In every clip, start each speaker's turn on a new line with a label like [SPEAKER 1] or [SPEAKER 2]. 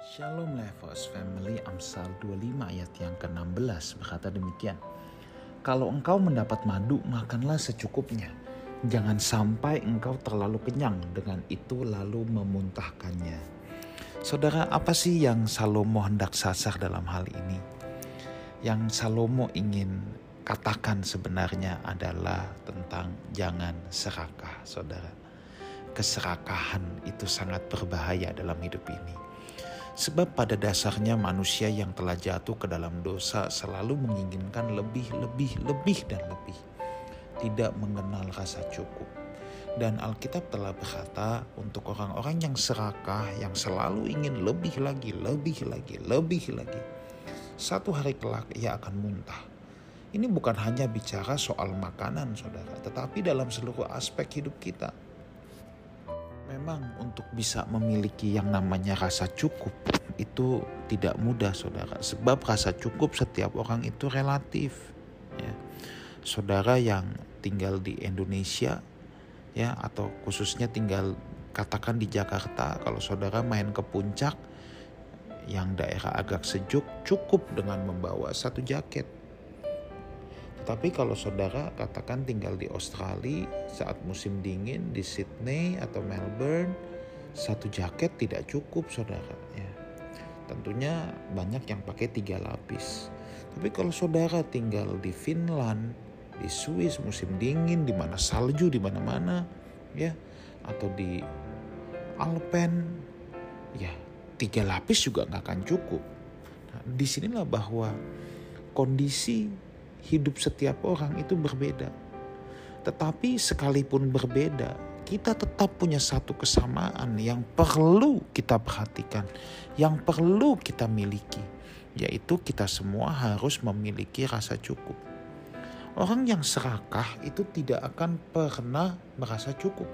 [SPEAKER 1] Shalom Levos Family Amsal 25 ayat yang ke-16 berkata demikian. Kalau engkau mendapat madu, makanlah secukupnya. Jangan sampai engkau terlalu kenyang dengan itu lalu memuntahkannya. Saudara, apa sih yang Salomo hendak sasar dalam hal ini? Yang Salomo ingin katakan sebenarnya adalah tentang jangan serakah, saudara. Keserakahan itu sangat berbahaya dalam hidup ini Sebab pada dasarnya manusia yang telah jatuh ke dalam dosa selalu menginginkan lebih, lebih, lebih dan lebih. Tidak mengenal rasa cukup. Dan Alkitab telah berkata untuk orang-orang yang serakah, yang selalu ingin lebih lagi, lebih lagi, lebih lagi. Satu hari kelak ia akan muntah. Ini bukan hanya bicara soal makanan saudara, tetapi dalam seluruh aspek hidup kita Memang untuk bisa memiliki yang namanya rasa cukup itu tidak mudah saudara. Sebab rasa cukup setiap orang itu relatif. Ya. Saudara yang tinggal di Indonesia ya atau khususnya tinggal katakan di Jakarta kalau saudara main ke puncak yang daerah agak sejuk cukup dengan membawa satu jaket tapi kalau saudara katakan tinggal di Australia saat musim dingin di Sydney atau Melbourne, satu jaket tidak cukup saudara. Ya. Tentunya banyak yang pakai tiga lapis. Tapi kalau saudara tinggal di Finland, di Swiss musim dingin, di mana salju di mana-mana, ya, atau di Alpen, ya tiga lapis juga nggak akan cukup. Nah, di sinilah bahwa kondisi hidup setiap orang itu berbeda. Tetapi sekalipun berbeda, kita tetap punya satu kesamaan yang perlu kita perhatikan, yang perlu kita miliki, yaitu kita semua harus memiliki rasa cukup. Orang yang serakah itu tidak akan pernah merasa cukup.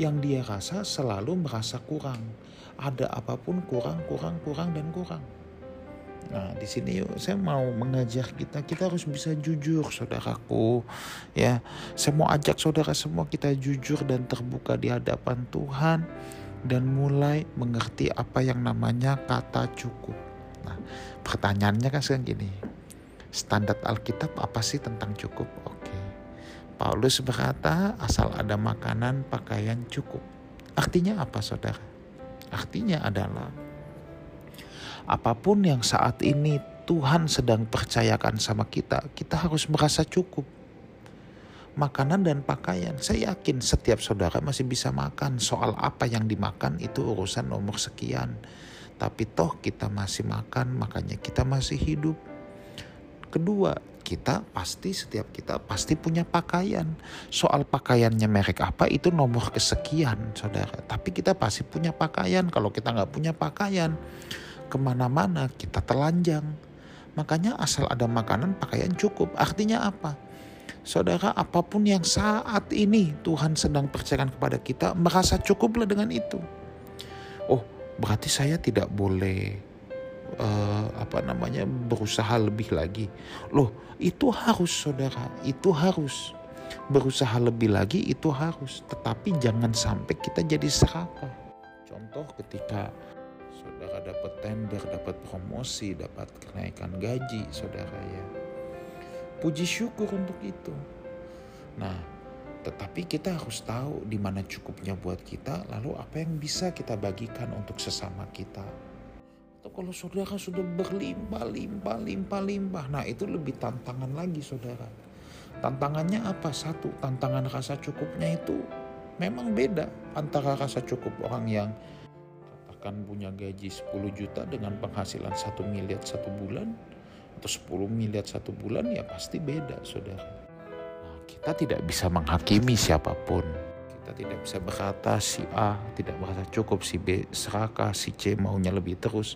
[SPEAKER 1] Yang dia rasa selalu merasa kurang. Ada apa pun kurang, kurang, kurang, dan kurang. Nah, di sini yuk saya mau mengajak kita kita harus bisa jujur saudaraku ya. Saya mau ajak saudara semua kita jujur dan terbuka di hadapan Tuhan dan mulai mengerti apa yang namanya kata cukup. Nah, pertanyaannya kan sekarang gini. Standar Alkitab apa sih tentang cukup? Oke. Paulus berkata asal ada makanan, pakaian cukup. Artinya apa saudara? Artinya adalah apa pun yang saat ini Tuhan sedang percayakan sama kita, kita harus merasa cukup. Makanan dan pakaian, saya yakin setiap saudara masih bisa makan. Soal apa yang dimakan itu urusan nomor sekian. Tapi toh kita masih makan, makanya kita masih hidup. Kedua, kita pasti setiap kita pasti punya pakaian. Soal pakaiannya merek apa itu nomor kesekian, saudara. Tapi kita pasti punya pakaian. Kalau kita nggak punya pakaian, ke mana-mana kita telanjang. Makanya asal ada makanan pakaian cukup. Artinya apa? Saudara apa pun yang saat ini Tuhan sedang percayakan kepada kita merasa cukuplah dengan itu. Oh berarti saya tidak boleh uh, apa namanya berusaha lebih lagi. Loh itu harus saudara itu harus berusaha lebih lagi itu harus. Tetapi jangan sampai kita jadi serakah. Contoh ketika saudara dapat tender, dapat promosi, dapat kenaikan gaji, saudara ya. Puji syukur untuk itu. Nah, tetapi kita harus tahu di mana cukupnya buat kita, lalu apa yang bisa kita bagikan untuk sesama kita. Atau kalau saudara sudah berlimpah, limpah, limpah, limpah, nah itu lebih tantangan lagi saudara. Tantangannya apa? Satu, tantangan rasa cukupnya itu memang beda antara rasa cukup orang yang akan punya gaji 10 juta dengan penghasilan 1 miliar satu bulan atau 10 miliar satu bulan ya pasti beda saudara. Nah, kita tidak bisa menghakimi siapa pun. Kita tidak bisa berkata si A tidak merasa cukup, si B serakah, si C maunya lebih terus.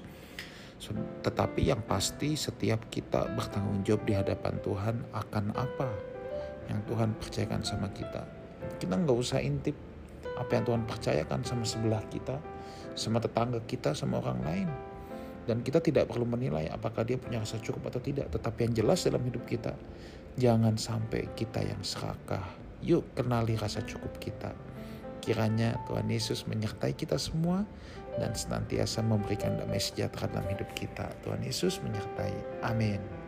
[SPEAKER 1] Tetapi yang pasti setiap kita bertanggung jawab di hadapan Tuhan akan apa yang Tuhan percayakan sama kita. Kita nggak usah intip apa yang Tuhan percayakan sama sebelah kita, sama tetangga kita, sama orang lain. Dan kita tidak perlu menilai apakah dia punya rasa cukup atau tidak. Tetapi yang jelas dalam hidup kita, jangan sampai kita yang serakah. Yuk kenali rasa cukup kita. Kiranya Tuhan Yesus menyertai kita semua dan senantiasa memberikan damai sejahtera dalam hidup kita. Tuhan Yesus menyertai. Amin.